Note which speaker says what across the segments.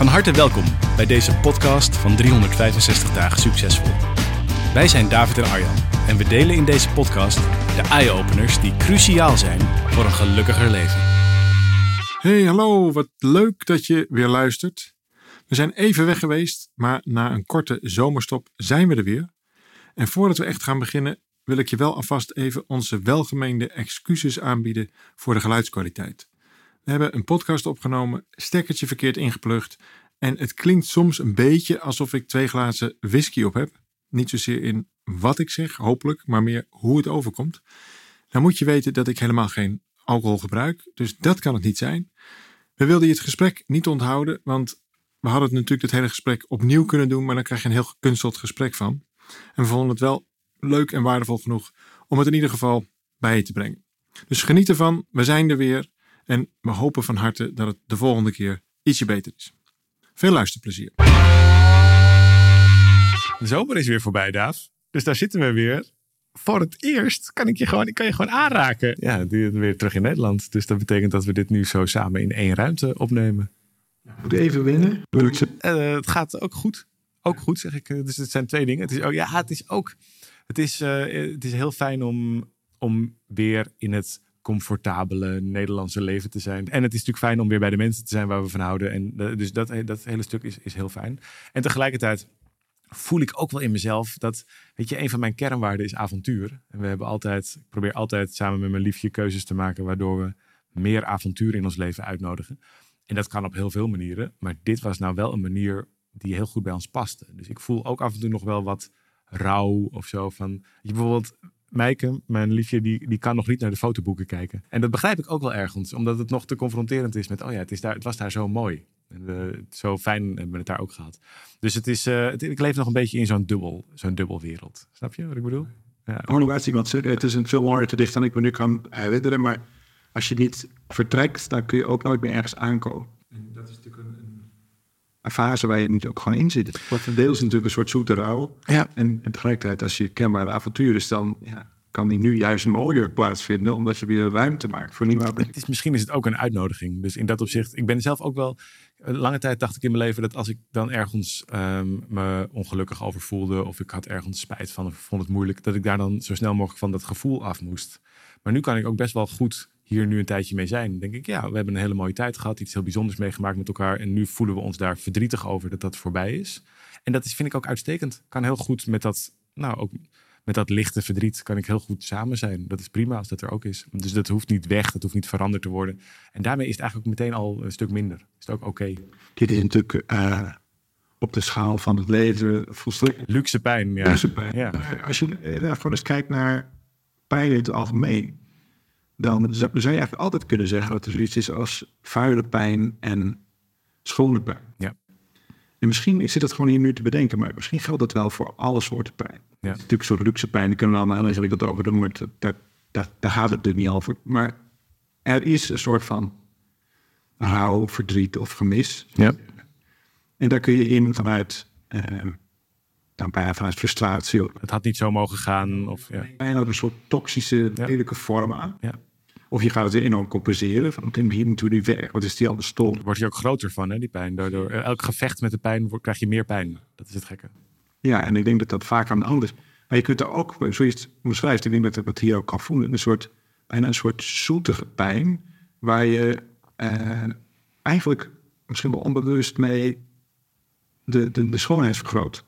Speaker 1: Van harte welkom bij deze podcast van 365 dagen succesvol. Wij zijn David en Arjan en we delen in deze podcast de eye-openers die cruciaal zijn voor een gelukkiger leven.
Speaker 2: Hey, hallo, wat leuk dat je weer luistert. We zijn even weg geweest, maar na een korte zomerstop zijn we er weer. En voordat we echt gaan beginnen, wil ik je wel alvast even onze welgemeende excuses aanbieden voor de geluidskwaliteit. We hebben een podcast opgenomen, stekkertje verkeerd ingeplucht en het klinkt soms een beetje alsof ik twee glazen whisky op heb. Niet zozeer in wat ik zeg, hopelijk, maar meer hoe het overkomt. Dan moet je weten dat ik helemaal geen alcohol gebruik, dus dat kan het niet zijn. We wilden je het gesprek niet onthouden, want we hadden het natuurlijk het hele gesprek opnieuw kunnen doen, maar dan krijg je een heel gekunsteld gesprek van. En we vonden het wel leuk en waardevol genoeg om het in ieder geval bij je te brengen. Dus geniet ervan, we zijn er weer en we hopen van harte dat het de volgende keer ietsje beter is. Veel luisterplezier.
Speaker 3: De zomer is weer voorbij, Daaf. Dus daar zitten we weer. Voor het eerst kan ik je gewoon, ik kan je gewoon aanraken.
Speaker 4: Ja, die weer terug in Nederland. Dus dat betekent dat we dit nu zo samen in één ruimte opnemen.
Speaker 2: Moet even winnen.
Speaker 4: Uh, het gaat ook goed. Ook goed, zeg ik. Dus het zijn twee dingen. Het is, oh, ja, het is ook. Het is, uh, het is heel fijn om, om weer in het comfortabele Nederlandse leven te zijn. En het is natuurlijk fijn om weer bij de mensen te zijn waar we van houden. En uh, dus dat, dat hele stuk is, is heel fijn. En tegelijkertijd voel ik ook wel in mezelf dat, weet je, een van mijn kernwaarden is avontuur. En we hebben altijd, ik probeer altijd samen met mijn liefje keuzes te maken waardoor we meer avontuur in ons leven uitnodigen. En dat kan op heel veel manieren. Maar dit was nou wel een manier die heel goed bij ons paste. Dus ik voel ook af en toe nog wel wat rouw of zo. Van, je bijvoorbeeld, Meike, mijn liefje, die, die kan nog niet naar de fotoboeken kijken. En dat begrijp ik ook wel ergens, omdat het nog te confronterend is met, oh ja, het, is daar, het was daar zo mooi. En we, zo fijn hebben we het daar ook gehad. Dus het is, uh, het, ik leef nog een beetje in zo'n dubbel, zo'n dubbel wereld. Snap je wat ik bedoel?
Speaker 2: Ja. Hoor iemand zeggen, het is een veel mooier te dicht dan ik me nu kan herinneren. Maar als je niet vertrekt, dan kun je ook nooit meer ergens aankomen. En dat is natuurlijk een, een fase waar je niet ook gewoon in zit. Wat een deel is natuurlijk een soort zoete rouw. Ja. En, en tegelijkertijd, als je kenbare avontuur is, dan ja, kan die nu juist mooier plaatsvinden, omdat je weer ruimte maakt voor nieuwe
Speaker 4: het is Misschien is het ook een uitnodiging. Dus in dat opzicht, ik ben zelf ook wel lange tijd dacht ik in mijn leven dat als ik dan ergens um, me ongelukkig over voelde of ik had ergens spijt van of vond het moeilijk, dat ik daar dan zo snel mogelijk van dat gevoel af moest. Maar nu kan ik ook best wel goed hier nu een tijdje mee zijn. Denk ik, ja, we hebben een hele mooie tijd gehad, iets heel bijzonders meegemaakt met elkaar en nu voelen we ons daar verdrietig over dat dat voorbij is. En dat is, vind ik ook uitstekend. Kan heel goed met dat, nou ook met dat lichte verdriet kan ik heel goed samen zijn. Dat is prima als dat er ook is. Dus dat hoeft niet weg, dat hoeft niet veranderd te worden. En daarmee is het eigenlijk meteen al een stuk minder. Is het ook oké.
Speaker 2: Dit is natuurlijk uh, op de schaal van het leven volstrekt...
Speaker 4: Luxe pijn, ja.
Speaker 2: Luxe pijn. Ja. Als je daarvoor eens kijkt naar pijn in het algemeen... dan zou je eigenlijk altijd kunnen zeggen dat er zoiets is als vuile pijn en schone pijn.
Speaker 4: Ja.
Speaker 2: En misschien zit het gewoon hier nu te bedenken, maar misschien geldt dat wel voor alle soorten pijn. Ja. Natuurlijk soort luxe pijn, daar kunnen we allemaal heel dat over doen, maar daar, daar, daar gaat het natuurlijk niet over. Maar er is een soort van rouw, verdriet of gemis.
Speaker 4: Ja.
Speaker 2: En daar kun je in vanuit, uh, dan bijna vanuit frustratie.
Speaker 4: Het had niet zo mogen gaan. Of, ja.
Speaker 2: Bijna een soort toxische, lelijke vorm aan.
Speaker 4: Ja.
Speaker 2: Of je gaat het enorm compenseren. Van, hier moeten we nu weg. Wat is die anders stom?
Speaker 4: Word je ook groter van, hè, die pijn. Door, elk gevecht met de pijn krijg je meer pijn. Dat is het gekke.
Speaker 2: Ja, en ik denk dat dat vaak aan de hand is. Maar je kunt er ook, zoals je het beschrijft, ik denk dat ik hier ook kan voelen, een soort, bijna een soort zoetige pijn, waar je eh, eigenlijk misschien wel onbewust mee de, de, de schoonheid vergroot.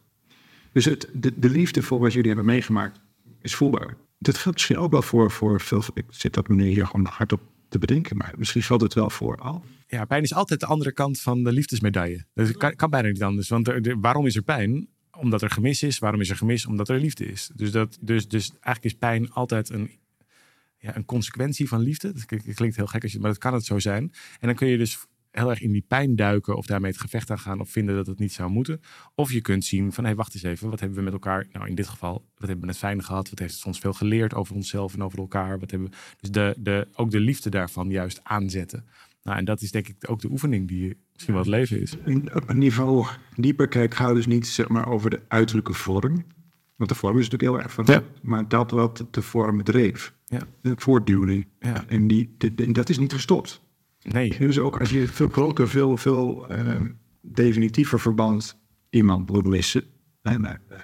Speaker 2: Dus het, de, de liefde voor wat jullie hebben meegemaakt is voelbaar. Dat geldt misschien ook wel voor, voor veel. Ik zit dat meneer hier gewoon hardop te bedenken, maar misschien geldt het wel voor al.
Speaker 4: Ja, pijn is altijd de andere kant van de liefdesmedaille. Kan, kan bijna niet anders. Want er, waarom is er pijn? Omdat er gemis is. Waarom is er gemis? Omdat er liefde is. Dus, dat, dus, dus eigenlijk is pijn altijd een, ja, een consequentie van liefde. Dat klinkt heel gek, als je, maar dat kan het zo zijn. En dan kun je dus heel erg in die pijn duiken of daarmee het gevecht aan gaan of vinden dat het niet zou moeten. Of je kunt zien van hé, hey, wacht eens even, wat hebben we met elkaar, nou in dit geval, wat hebben we het fijn gehad, wat heeft het ons veel geleerd over onszelf en over elkaar. Wat hebben we, dus de, de, ook de liefde daarvan juist aanzetten. Nou, en dat is denk ik ook de oefening die misschien wel het leven is.
Speaker 5: op een niveau dieper kijk, gaat dus niet zeg maar, over de uiterlijke vorm. Want de vorm is natuurlijk heel erg van,
Speaker 4: Ja.
Speaker 5: maar dat wat de vorm dreef.
Speaker 4: Ja.
Speaker 5: De voortduwing.
Speaker 4: Ja.
Speaker 5: En die, de- de- dat is niet gestopt.
Speaker 4: Nee,
Speaker 5: Dus ook als je veel groter, veel, veel eh, definitiever verband iemand moet missen. En, eh,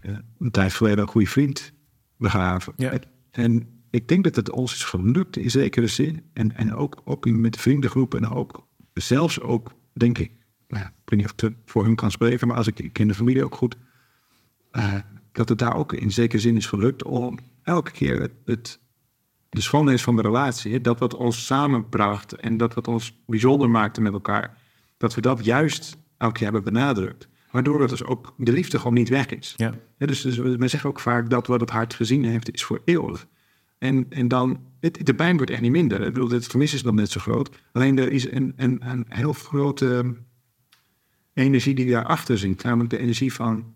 Speaker 5: eh, een tijd geleden een goede vriend begraven.
Speaker 4: Ja.
Speaker 5: En ik denk dat het ons is gelukt in zekere zin. En, en ook, ook met de vriendengroep en ook zelfs ook, denk ik, nou ja, ik weet niet of ik het voor hun kan spreken, maar als ik, ik ken de familie ook goed, eh, dat het daar ook in zekere zin is gelukt om elke keer het, het de schoonheid van de relatie, hè, dat wat ons samenbracht en dat wat ons bijzonder maakte met elkaar, dat we dat juist elke keer hebben benadrukt. Waardoor het dus ook de liefde gewoon niet weg is.
Speaker 4: Ja.
Speaker 5: Hè, dus, dus men zegt ook vaak dat wat het hart gezien heeft, is voor eeuwig. En, en dan, het, de pijn wordt echt niet minder. Ik bedoel, het vermis is nog net zo groot. Alleen er is een, een, een heel grote ehm, energie die daarachter zit. Namelijk de energie van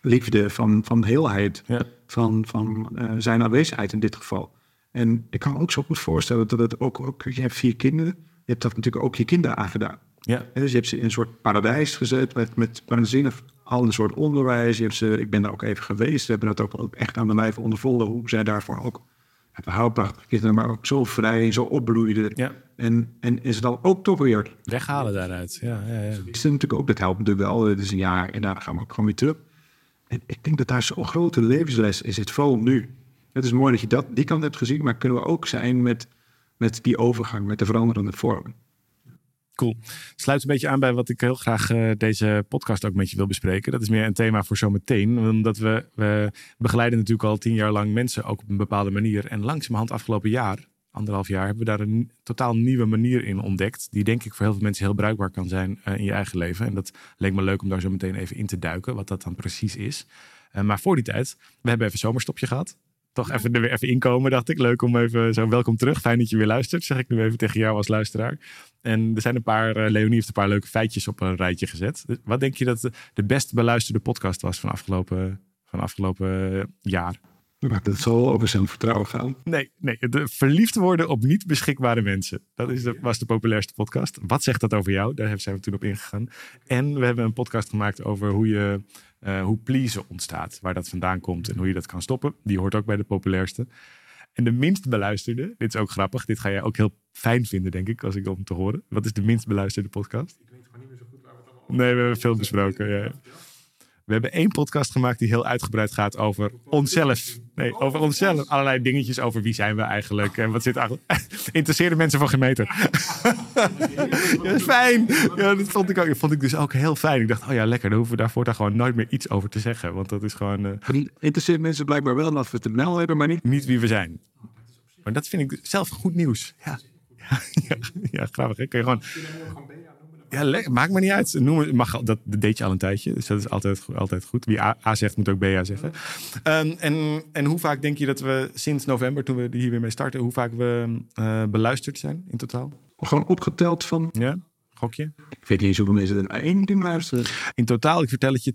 Speaker 5: liefde, van, van heelheid
Speaker 4: Ja.
Speaker 5: van, van eh, zijn aanwezigheid in dit geval. En ik kan me ook zo goed voorstellen dat het ook, ook, je hebt vier kinderen, je hebt dat natuurlijk ook je kinderen aangedaan.
Speaker 4: ja,
Speaker 5: Hè, Dus je hebt ze in een soort paradijs gezet met, met waanzinnig al een soort onderwijs. Je hebt ze, ik ben daar ook even geweest, we hebben dat ook, ook echt aan de lijf ondervonden, hoe zij daarvoor ook, het prachtige kinderen, maar ook zo vrij, zo opbloeiden.
Speaker 4: Ja.
Speaker 5: En, en is het dan ook toch weer
Speaker 4: weghalen daaruit. Ja, ja, ja.
Speaker 5: is natuurlijk ook, dat helpt natuurlijk wel. Het is een jaar en daarna gaan we ook gewoon weer terug. En ik denk dat daar zo'n grote levensles is, het vooral nu. Het is mooi dat je dat, die kant hebt gezien, maar kunnen we ook zijn met, met die overgang, met de veranderende vormen.
Speaker 4: Cool. Sluit een beetje aan bij wat ik heel graag eh, deze podcast ook met je wil bespreken. Dat is meer een thema voor zometeen. Omdat we, we begeleiden natuurlijk al tien jaar lang mensen ook op een bepaalde manier. En langzamerhand afgelopen jaar, anderhalf jaar, hebben we daar een totaal nieuwe manier in ontdekt. Die denk ik voor heel veel mensen heel bruikbaar kan zijn eh, in je eigen leven. En dat leek me leuk om daar zo meteen even in te duiken, wat dat dan precies is. Eh, maar voor die tijd, we hebben even zomerstopje gehad. Toch even er weer even inkomen, dacht ik. Leuk om even zo welkom terug. Fijn dat je weer luistert, zeg ik nu even tegen jou als luisteraar. En er zijn een paar, eh, Leonie heeft een paar leuke feitjes op een rijtje gezet. Dus wat denk je dat de, best beluisterde podcast was van afgelopen, van afgelopen eh, jaar?
Speaker 5: Maar dat zal over zelfvertrouwen gaan.
Speaker 4: Nee, nee, de verliefd worden op niet beschikbare mensen. Dat is de, was de populairste podcast. Wat zegt dat over jou? Daar zijn we toen op ingegaan. En we hebben een podcast gemaakt over hoe je eh, hoe pleasen ontstaat. Waar dat vandaan komt en hoe je dat kan stoppen. Die hoort ook bij de populairste. En de minst beluisterde, dit is ook grappig. Dit ga jij ook heel fijn vinden, denk ik, als ik om te horen. Wat is de minst beluisterde podcast? Ik weet gewoon niet meer zo goed waar we het allemaal Nee, we hebben veel besproken. Ja. We hebben één podcast gemaakt die heel uitgebreid gaat over onszelf. Nee, over onszelf. Allerlei dingetjes over wie zijn we eigenlijk en wat zit eigenlijk. Interesseerde mensen van ja, fijn. Ja, dat vond ik, ook, dat vond ik dus ook heel fijn. Ik dacht, oh ja, lekker. Dan hoeven we daarvoor daar gewoon nooit meer iets over te zeggen. Want dat is gewoon eh,
Speaker 5: Interesseert mensen blijkbaar wel dat we het wel hebben, maar niet.
Speaker 4: niet wie we zijn. Maar dat vind ik zelf goed nieuws. Ja, ja, ja, ja grappig. Hè? Kun je gewoon. Ja, maakt me niet uit. Noem mag, dat deed je al een tijdje, dus dat is altijd, altijd goed. Wie A, A zegt, moet ook BA zeggen. Ehm, en, en hoe vaak denk je dat we sinds november, toen we hier weer mee starten, hoe vaak we eh, beluisterd zijn in totaal?
Speaker 5: Gewoon opgeteld van.
Speaker 4: Ja, gokje?
Speaker 5: Ik weet niet eens hoeveel mensen er één ding luisteren.
Speaker 4: In totaal, ik vertel het je,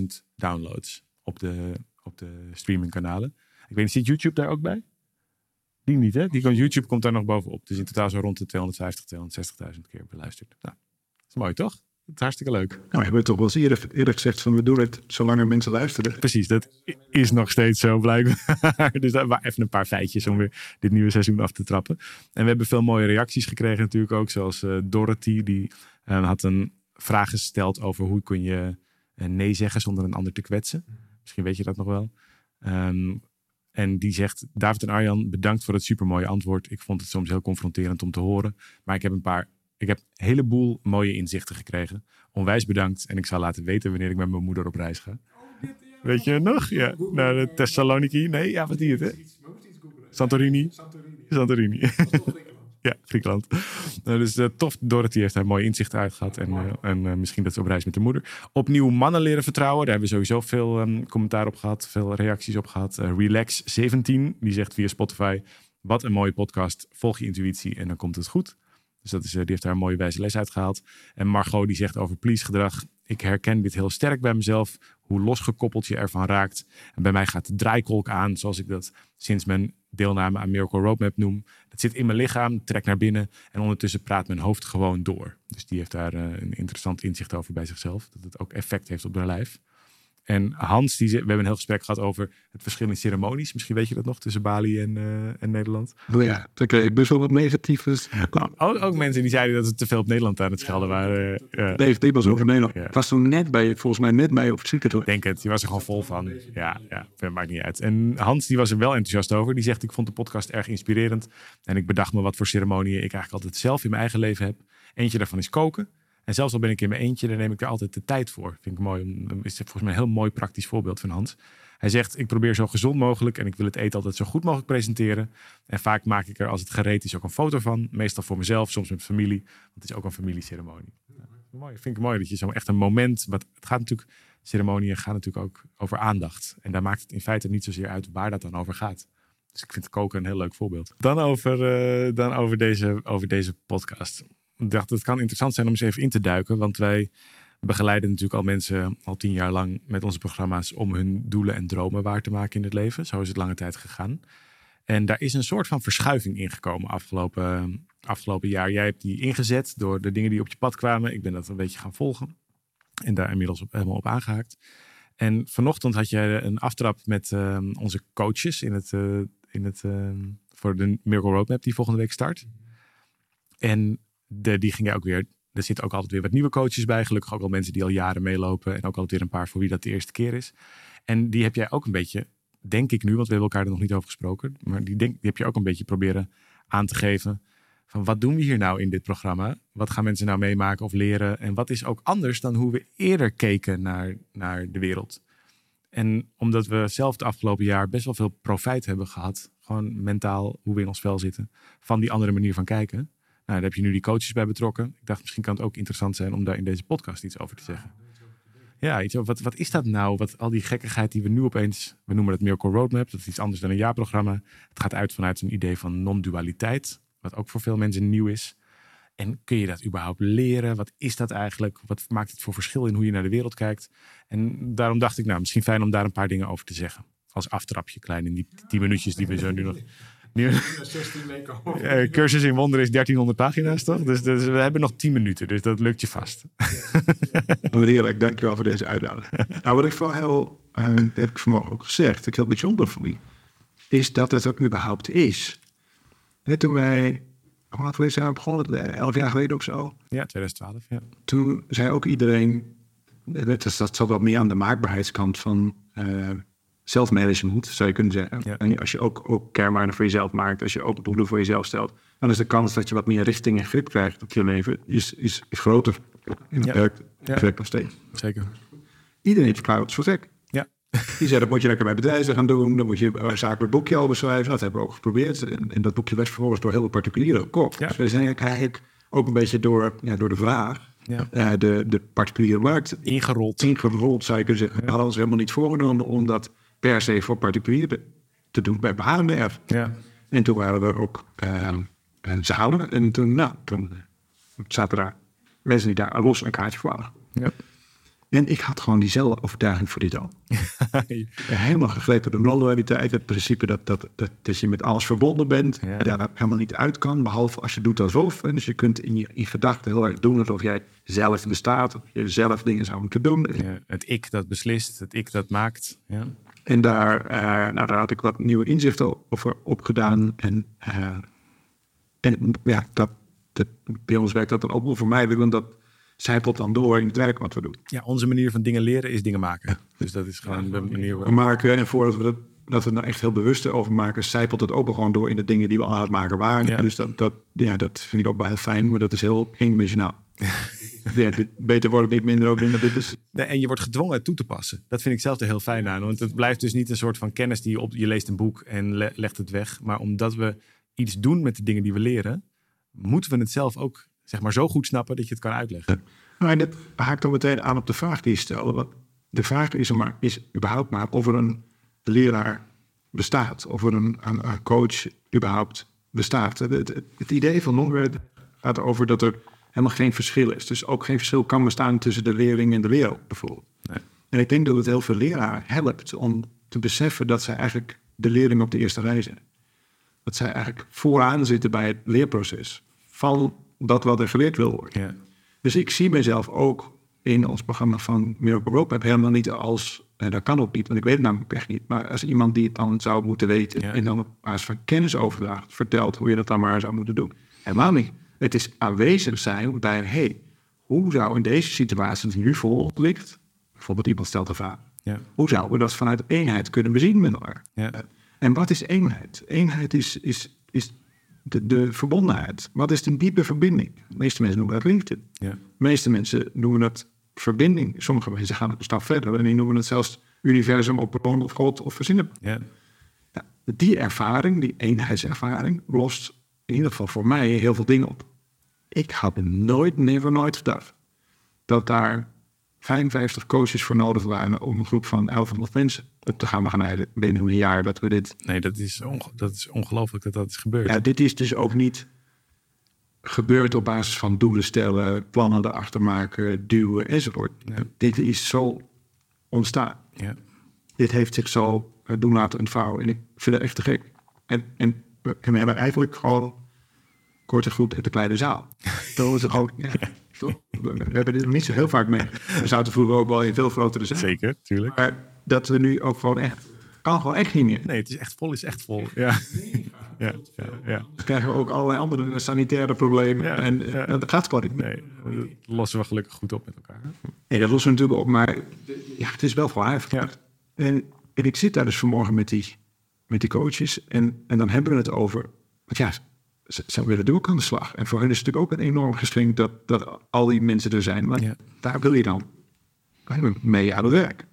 Speaker 4: 237.000 downloads op de, op de streamingkanalen. Ik weet niet, zit YouTube daar ook bij? Die niet, hè? Die, komt- YouTube komt daar nog bovenop. Dus in totaal zo rond de 250, 260.000 keer beluisterd. Nou, dat is mooi, toch? Dat is hartstikke leuk.
Speaker 5: Nou, we hebben toch wel eens eerder, eerder gezegd van we doen het zolang er mensen luisteren.
Speaker 4: Precies, dat is nog steeds zo blijkbaar. dus dat waren even een paar feitjes om weer dit nieuwe seizoen af te trappen. En we hebben veel mooie reacties gekregen natuurlijk ook. Zoals eh, Dorothy, die eh, had een vraag gesteld over hoe kun je eh, nee zeggen zonder een ander te kwetsen. Misschien weet je dat nog wel. Ehm, en die zegt, David en Arjan, bedankt voor het supermooie antwoord. Ik vond het soms heel confronterend om te horen. Maar ik heb een paar, ik heb een heleboel mooie inzichten gekregen. Onwijs bedankt. En ik zal laten weten wanneer ik met mijn moeder op reis ga. Weet je nog? Ja, naar de Thessaloniki. Nee, ja, wat die het, hè? Santorini. Santorini. ja, Griekenland. Nou, dus eh, tof, Dorothy heeft daar mooie inzichten uit gehad. En, eh, en eh, misschien dat ze op reis met de moeder. Opnieuw mannen leren vertrouwen. Daar hebben we sowieso veel ehm, commentaar op gehad. Veel reacties op gehad. Eh, Relax17, die zegt via Spotify... Wat een mooie podcast. Volg je intuïtie en dan komt het goed. Dus dat is, die heeft daar een mooie wijze les uitgehaald. En Margot die zegt over please gedrag. Ik herken dit heel sterk bij mezelf. Hoe losgekoppeld je ervan raakt. En bij mij gaat de draaikolk aan, zoals ik dat sinds mijn deelname aan Miracle Roadmap noem. Dat zit in mijn lichaam, trek naar binnen. En ondertussen praat mijn hoofd gewoon door. Dus die heeft daar een interessant inzicht over bij zichzelf. Dat het ook effect heeft op haar lijf. En Hans, die, we hebben een heel gesprek gehad over het verschil in ceremonies. Misschien weet je dat nog tussen Bali en, uh, en Nederland.
Speaker 5: Oh ja, kreeg ik best wel wat negatiefs.
Speaker 4: Nou, ook, ook, mensen die zeiden dat het te veel op Nederland aan het schelden waren.
Speaker 5: Uh, Negatief was over Nederland. Ja. was toen net bij, volgens mij net bij op het
Speaker 4: Denk het, die was er gewoon vol van. Ja, ja, maakt niet uit. En Hans, die was er wel enthousiast over. Die zegt, ik vond de podcast erg inspirerend. En ik bedacht me wat voor ceremonieën ik eigenlijk altijd zelf in mijn eigen leven heb. Eentje daarvan is koken. En zelfs al ben ik in mijn eentje, dan neem ik er altijd de tijd voor. Vind ik mooi. Is volgens mij een heel mooi praktisch voorbeeld van Hans. Hij zegt: Ik probeer zo gezond mogelijk en ik wil het eten altijd zo goed mogelijk presenteren. En vaak maak ik er als het gereed is ook een foto van. Meestal voor mezelf, soms met familie. Want het is ook een familieceremonie. Ja, mooi. Vind ik mooi dat je zo echt een moment. Maar het gaat natuurlijk, ceremonieën gaan natuurlijk ook over aandacht. En daar maakt het in feite niet zozeer uit waar dat dan over gaat. Dus ik vind koken een heel leuk voorbeeld. Dan over, uh, dan over, deze, over deze podcast ik dacht, het kan interessant zijn om eens even in te duiken. Want wij begeleiden natuurlijk al mensen al tien jaar lang met onze programma's om hun doelen en dromen waar te maken in het leven. Zo is het lange tijd gegaan. En daar is een soort van verschuiving ingekomen afgelopen, afgelopen jaar. Jij hebt die ingezet door de dingen die op je pad kwamen. Ik ben dat een beetje gaan volgen. En daar inmiddels helemaal op aangehaakt. En vanochtend had je een aftrap met uh, onze coaches in het, uh, in het, uh, voor de Miracle Roadmap die volgende week start. En de, die gingen ook weer. Er zitten ook altijd weer wat nieuwe coaches bij. Gelukkig ook al mensen die al jaren meelopen. En ook altijd weer een paar voor wie dat de eerste keer is. En die heb jij ook een beetje, denk ik nu, want we hebben elkaar er nog niet over gesproken. Maar die, denk, die heb je ook een beetje proberen aan te geven. Van wat doen we hier nou in dit programma? Wat gaan mensen nou meemaken of leren? En wat is ook anders dan hoe we eerder keken naar, naar de wereld? En omdat we zelf het afgelopen jaar best wel veel profijt hebben gehad, gewoon mentaal, hoe we in ons vel zitten, van die andere manier van kijken, daar heb je nu die coaches bij betrokken. Ik dacht, misschien kan het ook interessant zijn om daar in deze podcast iets over te zeggen. Ja, iets over, wat, wat is dat nou? Wat, al die gekkigheid die we nu opeens, we noemen het Miracle Roadmap, dat is iets anders dan een jaarprogramma. Het gaat uit vanuit een idee van non-dualiteit, wat ook voor veel mensen nieuw is. En kun je dat überhaupt leren? Wat is dat eigenlijk? Wat maakt het voor verschil in hoe je naar de wereld kijkt? En daarom dacht ik, nou, misschien fijn om daar een paar dingen over te zeggen. Als aftrapje, klein in die tien minuutjes die we zo nu nog nu, cursus in wonderen is 1300 pagina's, toch? Dus, dus, we hebben nog 10 minuten, dus dat lukt je vast.
Speaker 5: Heerlijk, dankjewel voor deze uitdaging. nou, wat ik vooral heel, uh, heb ik vanmorgen ook gezegd, ik heel bijzonder voor me, is dat het ook überhaupt is. Net toen wij, hoe laat we zijn begonnen, elf jaar geleden of zo.
Speaker 4: Ja, 2012, ja.
Speaker 5: Toen zei ook iedereen, dat, dat zat wat meer aan de maakbaarheidskant van... Uh, zelfmanagement, zou je kunnen zeggen. En als je ook, ook kernwaarden voor jezelf maakt, als je ook doelen voor jezelf stelt, dan is de kans dat je wat meer richting en grip krijgt op je leven, is, is, is groter. En dat werkt, werkt nog steeds.
Speaker 4: Zeker.
Speaker 5: Iedereen op zijn werk.
Speaker 4: Ja.
Speaker 5: Die zei, dat moet je lekker bij bedrijven gaan doen, dan moet je een zakelijk boekje al beschrijven. Dat hebben we ook geprobeerd. En, dat boekje werd vervolgens door heel particulieren gekocht. Dus we zijn eigenlijk ook een beetje door, ja, door de vraag ja. Uh, de, de particuliere markt
Speaker 4: ingerold.
Speaker 5: Ingerold zou je kunnen zeggen. We hadden ons helemaal niet voorgenomen om dat per se voor particulieren te doen bij Baardenberg. Ja. En toen waren er ook uh, zalen. En toen, nou, toen zaten daar mensen die daar los een kaartje voor hadden. Ja. En ik had gewoon diezelfde overtuiging voor dit al. helemaal gegrepen door de non-dualiteit. Het principe dat, dat, dat, dat je met alles verbonden bent. Ja. Daar helemaal niet uit kan. Behalve als je doet alsof. En dus je kunt in je in gedachten heel erg doen alsof jij zelf bestaat. Of je zelf dingen zou moeten doen.
Speaker 4: Ja, het ik dat beslist. Het ik dat maakt. Ja.
Speaker 5: En daar, uh, nou, daar had ik wat nieuwe inzichten over opgedaan. En, uh, en ja, dat, dat, bij ons werkt dat dan ook wel voor mij. Want dat zijpelt dan door in het werk wat we doen.
Speaker 4: Ja, onze manier van dingen leren is dingen maken. Dus dat is gewoon de manier.
Speaker 5: We maken, en voordat we dat, dat we er nou echt heel bewust over maken, zijpelt het ook gewoon door in de dingen die we aan het maken waren. Ja. Dus dat, dat, ja, dat vind ik ook wel heel fijn, maar dat is heel eendimensionaal. ja, beter wordt het niet minder ook in dit is.
Speaker 4: Nee, en je wordt gedwongen het toe te passen. Dat vind ik zelf er heel fijn aan. Want het blijft dus niet een soort van kennis die je op... Je leest een boek en legt het weg. Maar omdat we iets doen met de dingen die we leren... moeten we het zelf ook zeg maar, zo goed snappen dat je het kan uitleggen.
Speaker 5: Nou, en dat haakt dan meteen aan op de vraag die je stelde. Want de vraag is, er maar, is überhaupt maar of er een leraar bestaat. Of er een, een, coach überhaupt bestaat. Het, het, het idee van non gaat over dat er helemaal geen verschil is. Dus ook geen verschil kan bestaan tussen de leerling en de leraar bijvoorbeeld.
Speaker 4: Nee.
Speaker 5: En ik denk dat het heel veel leraren helpt om te beseffen dat zij eigenlijk de leerling op de eerste rij zijn. Dat zij eigenlijk vooraan zitten bij het leerproces van dat wat er geleerd wil worden.
Speaker 4: Ja.
Speaker 5: Dus ik zie mezelf ook in ons programma van Miracle Roadmap helemaal niet als, en dat kan ook niet, want ik weet het namelijk echt niet, maar als iemand die het dan zou moeten weten
Speaker 4: Ja.
Speaker 5: en dan op basis van kennis overdraagt, vertelt hoe je dat dan maar zou moeten doen. Helemaal niet. Het is aanwezig zijn bij, hey, hoe zou in deze situatie die nu voor ligt, bijvoorbeeld iemand stelt een vraag,
Speaker 4: Ja.
Speaker 5: hoe zouden we dat vanuit eenheid kunnen bezien met elkaar?
Speaker 4: Ja.
Speaker 5: En wat is eenheid? Eenheid is, is, is de, de verbondenheid. Wat is de diepe verbinding? De meeste mensen noemen dat liefde.
Speaker 4: Ja.
Speaker 5: De meeste mensen noemen dat verbinding. Sommige mensen gaan een stap verder en die noemen het zelfs universum of bron of God of verzinnen.
Speaker 4: Ja.
Speaker 5: Ja, die ervaring, die eenheidservaring, lost in ieder geval voor mij heel veel dingen op. Ik had nooit, never nooit gedacht dat daar 55 coaches voor nodig waren om een groep van 1100 mensen te gaan begeleiden binnen een jaar dat we dit
Speaker 4: Nee, dat is, onge- dat is ongelooflijk dat dat is gebeurd.
Speaker 5: Ja, dit is dus ook niet gebeurd op basis van doelen stellen, plannen erachter maken, duwen enzovoort. Dit is zo ontstaan.
Speaker 4: Ja.
Speaker 5: Dit heeft zich zo eh, doen laten ontvouwen. En ik vind het echt te gek. En, en we en we hebben eigenlijk gewoon korte groep in de kleine zaal. Dat is ook, ja? We hebben dit niet zo heel vaak mee. We zaten vroeger ook wel in veel grotere zaal.
Speaker 4: Zeker, tuurlijk.
Speaker 5: Maar dat we nu ook gewoon echt, kan gewoon echt niet meer.
Speaker 4: Nee, het is echt vol, is echt vol. Ja. Ja, ja, ja.
Speaker 5: Dan krijgen we ook allerlei andere sanitaire problemen.
Speaker 4: Ja,
Speaker 5: en
Speaker 4: ja.
Speaker 5: dat gaat gewoon niet meer.
Speaker 4: Nee, dat lossen we gelukkig goed op met elkaar.
Speaker 5: Nee, dat lossen we natuurlijk op, maar ja, het is wel.
Speaker 4: Ja.
Speaker 5: En, en ik zit daar dus vanmorgen met die, met die coaches en, en dan hebben we het over, want ja, ze, ze willen ook aan de slag. En voor hen is het natuurlijk ook een enorm geschenk dat, dat al die mensen er zijn. Maar daar wil je dan mee aan het werk.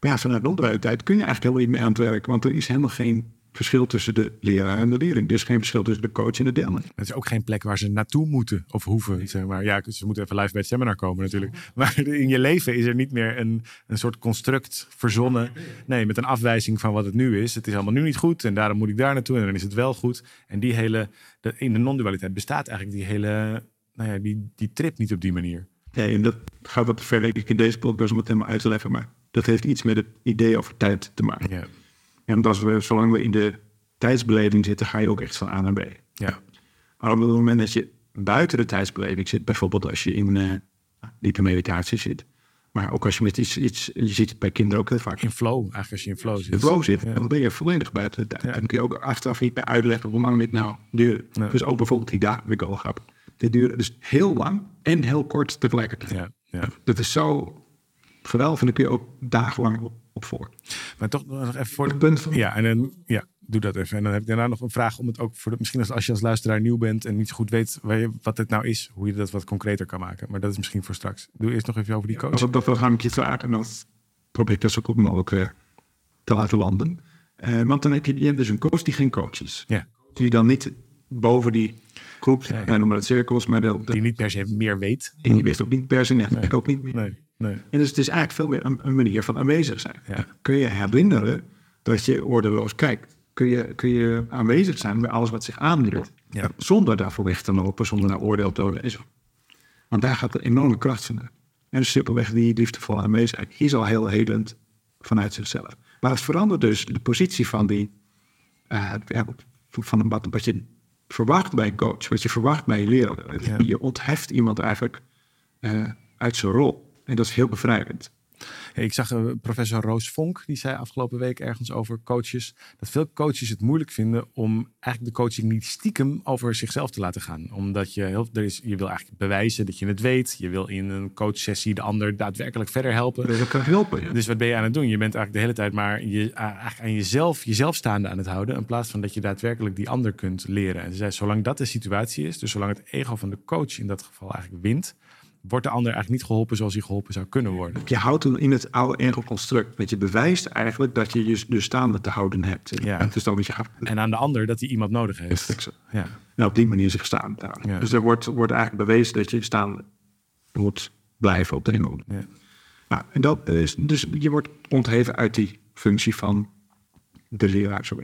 Speaker 5: Maar ja, vanuit de onderwijstijd kun je eigenlijk helemaal niet mee aan het werk, want er is helemaal geen verschil tussen de leraar en de leerling. Er is geen verschil tussen de coach en de deelnemer.
Speaker 4: Het is ook geen plek waar ze naartoe moeten of hoeven. Zeg maar. Ja, ze moeten even live bij het seminar komen natuurlijk. Maar in je leven is er niet meer een, een soort construct verzonnen. Nee, met een afwijzing van wat het nu is. Het is allemaal nu niet goed en daarom moet ik daar naartoe en dan is het wel goed. En die hele, de, in de non-dualiteit bestaat eigenlijk die hele, nou ja, die, die trip niet op die manier.
Speaker 5: Nee, en dat gaat wat te ver, denk ik, in deze podcast om het helemaal uit te leggen. Maar dat heeft iets met het idee over tijd te maken.
Speaker 4: Ja,
Speaker 5: En als we, zolang we in de tijdsbeleving zitten, ga je ook echt van A naar B.
Speaker 4: ja,
Speaker 5: Maar op het moment dat je buiten de tijdsbeleving zit, bijvoorbeeld als je in eh diepe meditatie zit, maar ook als je met iets, iets je ziet het bij kinderen ook heel vaak,
Speaker 4: in flow. Eigenlijk als je in flow
Speaker 5: in
Speaker 4: zit.
Speaker 5: flow zit,
Speaker 4: Ja.
Speaker 5: dan ben je volledig buiten de tijd.
Speaker 4: Ja.
Speaker 5: Dan kun je ook achteraf niet meer uitleggen hoe lang dit nou.
Speaker 4: Nee.
Speaker 5: Dus ook bijvoorbeeld die dagen, ik wel grappig. Dit duurde dus heel lang en heel kort tegelijkertijd.
Speaker 4: Ja, ja.
Speaker 5: Dat is zo geweldig en daar kun je ook dagenlang op, op voor.
Speaker 4: Maar toch nog even voor
Speaker 5: Het punt van-
Speaker 4: Ja, en dan, ja, doe dat even. En dan heb ik daarna nog een vraag om het ook voor de, misschien als, als je als luisteraar nieuw bent en niet zo goed weet waar je, wat het nou is, hoe je dat wat concreter kan maken. Maar dat is misschien voor straks. Doe eerst nog even over die coach.
Speaker 5: Dat wil gaan ik je vragen, en dan probeer ik dat zo goed mogelijk eh, te laten landen. Eh, want dan heb je, je hebt dus een coach die geen coach is.
Speaker 4: Ja,
Speaker 5: Die dan niet boven die groep,
Speaker 4: Ja, ja.
Speaker 5: wij noemen het cirkels, maar de, de,
Speaker 4: die niet per se meer weet.
Speaker 5: die wist ook niet per se, nee, ik ook niet meer.
Speaker 4: Nee, nee.
Speaker 5: En dus het is eigenlijk veel meer een, een manier van aanwezig zijn.
Speaker 4: Ja.
Speaker 5: Kun je herinneren dat je ordeloos kijkt? Kun je, kun je aanwezig zijn bij alles wat zich aandient?
Speaker 4: Ja.
Speaker 5: Zonder daarvoor weg te lopen, zonder naar oordeel te worden. en zo. Want daar gaat een enorme kracht van. En simpelweg die liefdevolle aanwezigheid is al heel helend vanuit zichzelf. Maar het verandert dus de positie van die, ja, van wat, wat je verwacht bij een coach, wat je verwacht bij je leraar.
Speaker 4: Ja.
Speaker 5: Je ontheft iemand eigenlijk eh, uit zijn rol. En dat is heel bevrijdend.
Speaker 4: Ik zag eh, professor Roos Vonk, die zei afgelopen week ergens over coaches, dat veel coaches het moeilijk vinden om eigenlijk de coaching niet stiekem over zichzelf te laten gaan. Omdat je, heel, er is, je wil eigenlijk bewijzen dat je het weet. Je wil in een coachsessie de ander daadwerkelijk verder helpen.
Speaker 5: Dat kan helpen. Ja.
Speaker 4: Dus wat ben je aan het doen? Je bent eigenlijk de hele tijd maar je, eigenlijk aan jezelf, jezelf staande aan het houden. In plaats van dat je daadwerkelijk die ander kunt leren. En ze zei, zolang dat de situatie is, dus zolang het ego van de coach in dat geval eigenlijk wint, wordt de ander eigenlijk niet geholpen zoals hij geholpen zou kunnen worden.
Speaker 5: Je houdt toen in het oude ego-construct. Want je bewijst eigenlijk dat je je dus staande te houden hebt.
Speaker 4: Ja.
Speaker 5: En is dan je
Speaker 4: En aan de ander dat hij iemand nodig heeft. Ja,
Speaker 5: En op die manier zich staande te houden.
Speaker 4: Ja.
Speaker 5: Dus er wordt, wordt eigenlijk bewezen dat je staan moet blijven op de manier.
Speaker 4: ja,
Speaker 5: Nou, en dat is, dus je wordt ontheven uit die functie van de leraar. zo.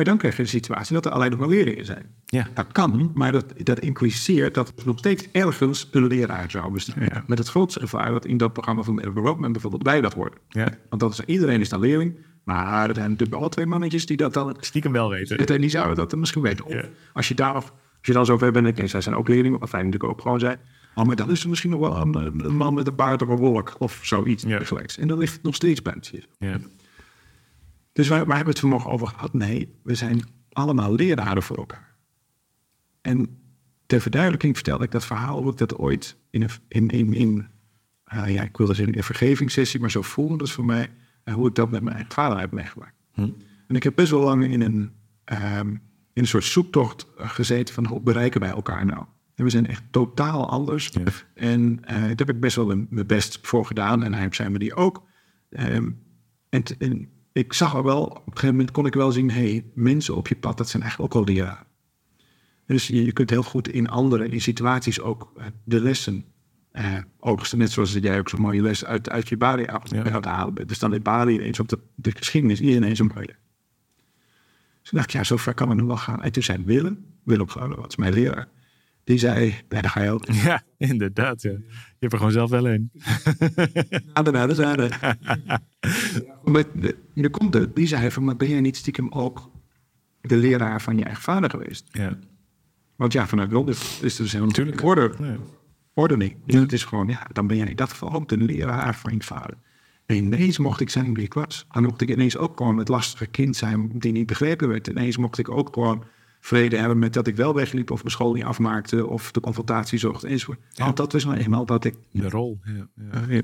Speaker 5: Maar dan krijg je de situatie dat er alleen nog maar leerlingen zijn.
Speaker 4: Ja.
Speaker 5: Dat kan, maar dat, dat impliceert dat er nog steeds ergens een leraar zou bestaan.
Speaker 4: Ja.
Speaker 5: Met het grootste gevaar dat in dat programma van Development bijvoorbeeld bij dat wordt.
Speaker 4: Ja.
Speaker 5: Want dat is, iedereen is dan leerling, maar er zijn natuurlijk wel twee mannetjes die dat dan...
Speaker 4: Stiekem wel weten.
Speaker 5: En die zouden dat dan misschien weten. Of
Speaker 4: Ja.
Speaker 5: als je daar, als je dan zover bent, en zij zijn ook leerlingen, wat wij natuurlijk ook gewoon zijn. Oh, maar dan is er misschien nog wel een, een man met een baard of een wolk of zoiets
Speaker 4: Ja.
Speaker 5: En dan ligt nog steeds buiten je.
Speaker 4: Ja.
Speaker 5: Dus waar, waar hebben we het vanmorgen over gehad? Nee, we zijn allemaal leraren voor elkaar. En ter verduidelijking vertelde ik dat verhaal hoe ik dat ooit in een, in, in, in eh, ja, ik wilde zeggen een vergevingssessie, maar zo voelde het voor mij, eh, hoe ik dat met mijn eigen vader heb meegemaakt. En ik heb best wel lang in een, ehm, in een soort zoektocht eh, gezeten van hoe bereiken wij elkaar nou? En we zijn echt totaal anders.
Speaker 4: Ja.
Speaker 5: En eh, daar heb ik best wel mijn best voor gedaan. En hij heeft zijn manier ook. Ehm, en ik zag er wel, op een gegeven moment kon ik wel zien, hey, mensen op je pad, dat zijn eigenlijk ook wel leraren. En Dus je, je kunt heel goed in andere in situaties ook eh, de lessen eh oogsten. Net zoals jij ook zo'n mooie les uit, uit je Bali aan aan het halen bent. Dus dan in Bali ineens op de, de geschiedenis ineens een mooie. Dus dacht ik, ja, zo ver kan het nog wel gaan. En toen zei Willem, Willem Groningen, wat is mijn leraar, die zei, nee, daar ga je ook.
Speaker 4: ja, inderdaad. Ja. Je hebt er gewoon zelf wel een.
Speaker 5: Ader, ader, ader. Maar er komt het. Die zei van, maar ben jij niet stiekem ook de leraar van je eigen vader geweest?
Speaker 4: Ja.
Speaker 5: Want ja, vanuit God is is er dus helemaal
Speaker 4: Tuurlijk.
Speaker 5: orde,
Speaker 4: Ja.
Speaker 5: ordening. Dus het is gewoon, ja, dan ben jij in dat geval ook de leraar van je vader. En ineens mocht ik zijn wie ik was. Dan mocht ik ineens ook gewoon het lastige kind zijn die niet begrepen werd. Ineens mocht ik ook gewoon vrede hebben met dat ik wel wegliep of mijn school niet afmaakte of de confrontatie zocht enzovoort. Want dat was nou eenmaal wat ik
Speaker 4: De rol. Ja. Ja.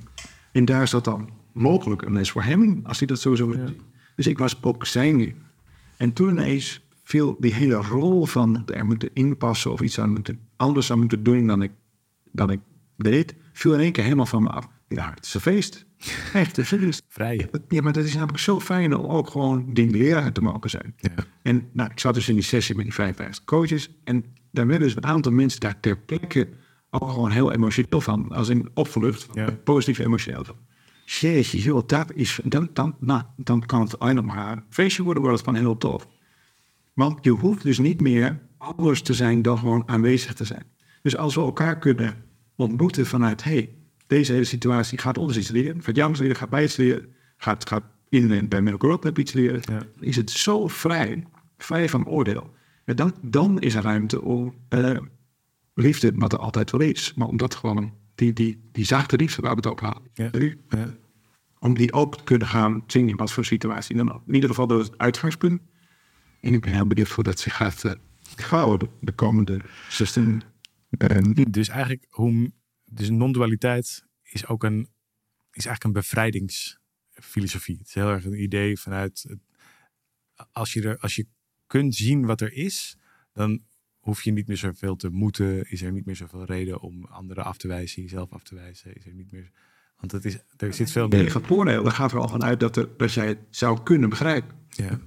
Speaker 5: En daar is dat dan mogelijk een les voor hem, als hij dat zo zou willen. Dus ik was ook zijn. En toen ineens viel die hele rol van er moeten inpassen of iets aan moeten, anders aan moeten doen dan ik, dan ik deed, viel in één keer helemaal van me af. Ja, het is een feest. Echt, het is
Speaker 4: Vrij.
Speaker 5: Ja, maar dat is namelijk zo fijn om ook gewoon die leraar te mogen zijn.
Speaker 4: Ja.
Speaker 5: En nou, ik zat dus in die sessie met die 55 coaches. En daar werden dus een aantal mensen daar ter plekke ook gewoon heel emotioneel van. Als in opgelucht,
Speaker 4: Ja.
Speaker 5: positief emotioneel. Van. Jeetje, joh, dat is, dan, dan, nou, dan kan het alleen maar een feestje worden, wordt het van heel tof. Want je hoeft dus niet meer anders te zijn dan gewoon aanwezig te zijn. Dus als we elkaar kunnen ontmoeten vanuit, hey, deze hele situatie gaat ons iets leren, gaat jou iets leren, gaat mij iets leren, gaat, gaat iedereen bij Roadmap iets leren,
Speaker 4: Ja.
Speaker 5: is het zo vrij, vrij van oordeel. En dan, dan is er ruimte om eh, liefde, wat er altijd wel is, maar om dat gewoon, die, die, die zachte liefde waar we het over hadden,
Speaker 4: Ja.
Speaker 5: om die ook te kunnen gaan zien in wat voor situatie dan ook. In ieder geval dat is het uitgangspunt. En ik ben heel benieuwd hoe dat zich gaat uh, houden de komende 16. Uh,
Speaker 4: Dus eigenlijk, hoe, dus non-dualiteit is ook een, is eigenlijk een bevrijdingsfilosofie. Het is heel erg een idee vanuit, als je, er, als je kunt zien wat er is, dan hoef je niet meer zoveel te moeten. Is er niet meer zoveel reden om anderen af te wijzen, jezelf af te wijzen. Is er niet meer, want het is, er zit veel meer.
Speaker 5: van voordeel, daar gaat er al vanuit dat, er, dat jij het zou kunnen begrijpen.
Speaker 4: Ja,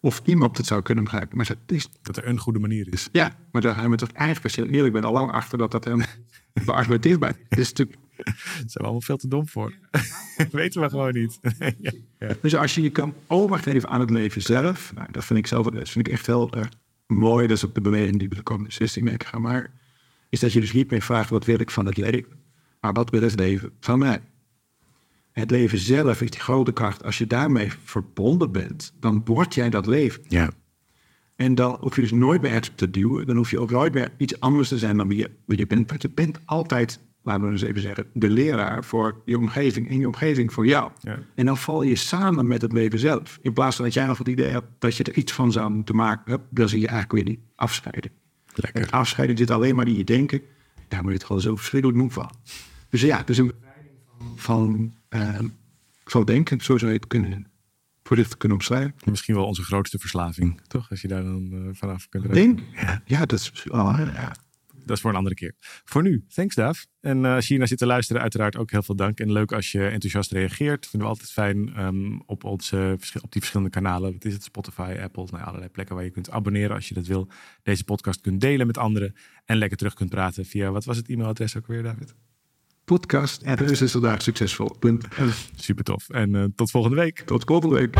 Speaker 5: Of iemand het zou kunnen begrijpen. Maar dat is,
Speaker 4: dat er een goede manier is.
Speaker 5: ja, maar daar gaan we toch eigenlijk pas eerlijk ben al lang achter dat dat hem beargumenteerd bij. Het is natuurlijk
Speaker 4: Daar zijn we allemaal veel te dom voor. Weten we gewoon niet. Ja.
Speaker 5: Dus als je je kan overgeven aan het leven zelf, nou, dat vind ik zelf dat vind ik echt heel erg mooi. Dat is ook de beweging die we de komende 16 weken gaan maken. Is dat je dus niet meer vraagt wat wil ik van het leven, maar wat wil het leven van mij? Het leven zelf is die grote kracht. Als je daarmee verbonden bent, dan word jij dat leven.
Speaker 4: ja.
Speaker 5: En dan hoef je dus nooit meer te duwen. Dan hoef je ook nooit meer iets anders te zijn dan wie je, wie je bent. Want je bent altijd, laten we eens even zeggen, de leraar voor je omgeving en je omgeving voor jou.
Speaker 4: Ja.
Speaker 5: En dan val je samen met het leven zelf. In plaats van dat jij nog het idee hebt dat je er iets van zou moeten maken. hup, Dan zie je eigenlijk weer die afscheiden.
Speaker 4: Lekker.
Speaker 5: Het afscheiden zit alleen maar in je denken. Daar moet je het gewoon zo verschrikkelijk moe van. Dus ja, dus een bevrijding van, van, van denken, zo zou je het kunnen, voor dit te kunnen omschrijven.
Speaker 4: Misschien wel onze grootste verslaving, toch? Als je daar dan eh, vanaf kunt.
Speaker 5: Denk, ja, dat is oh, ja.
Speaker 4: Dat is voor een andere keer. Voor nu, thanks Daaf. En eh, als je hier naar zit te luisteren, uiteraard ook heel veel dank. En leuk als je enthousiast reageert. Vinden we altijd fijn ehm, op, onze, op die verschillende kanalen. Wat is het? Spotify, Apple, nou, ja, allerlei plekken waar je kunt abonneren als je dat wil. Deze podcast kunt delen met anderen. En lekker terug kunt praten via, wat was het e-mailadres ook weer, David?
Speaker 5: podcast en dus is vandaag succesvol. Punt.
Speaker 4: Super tof. En tot volgende week.
Speaker 5: Tot volgende week.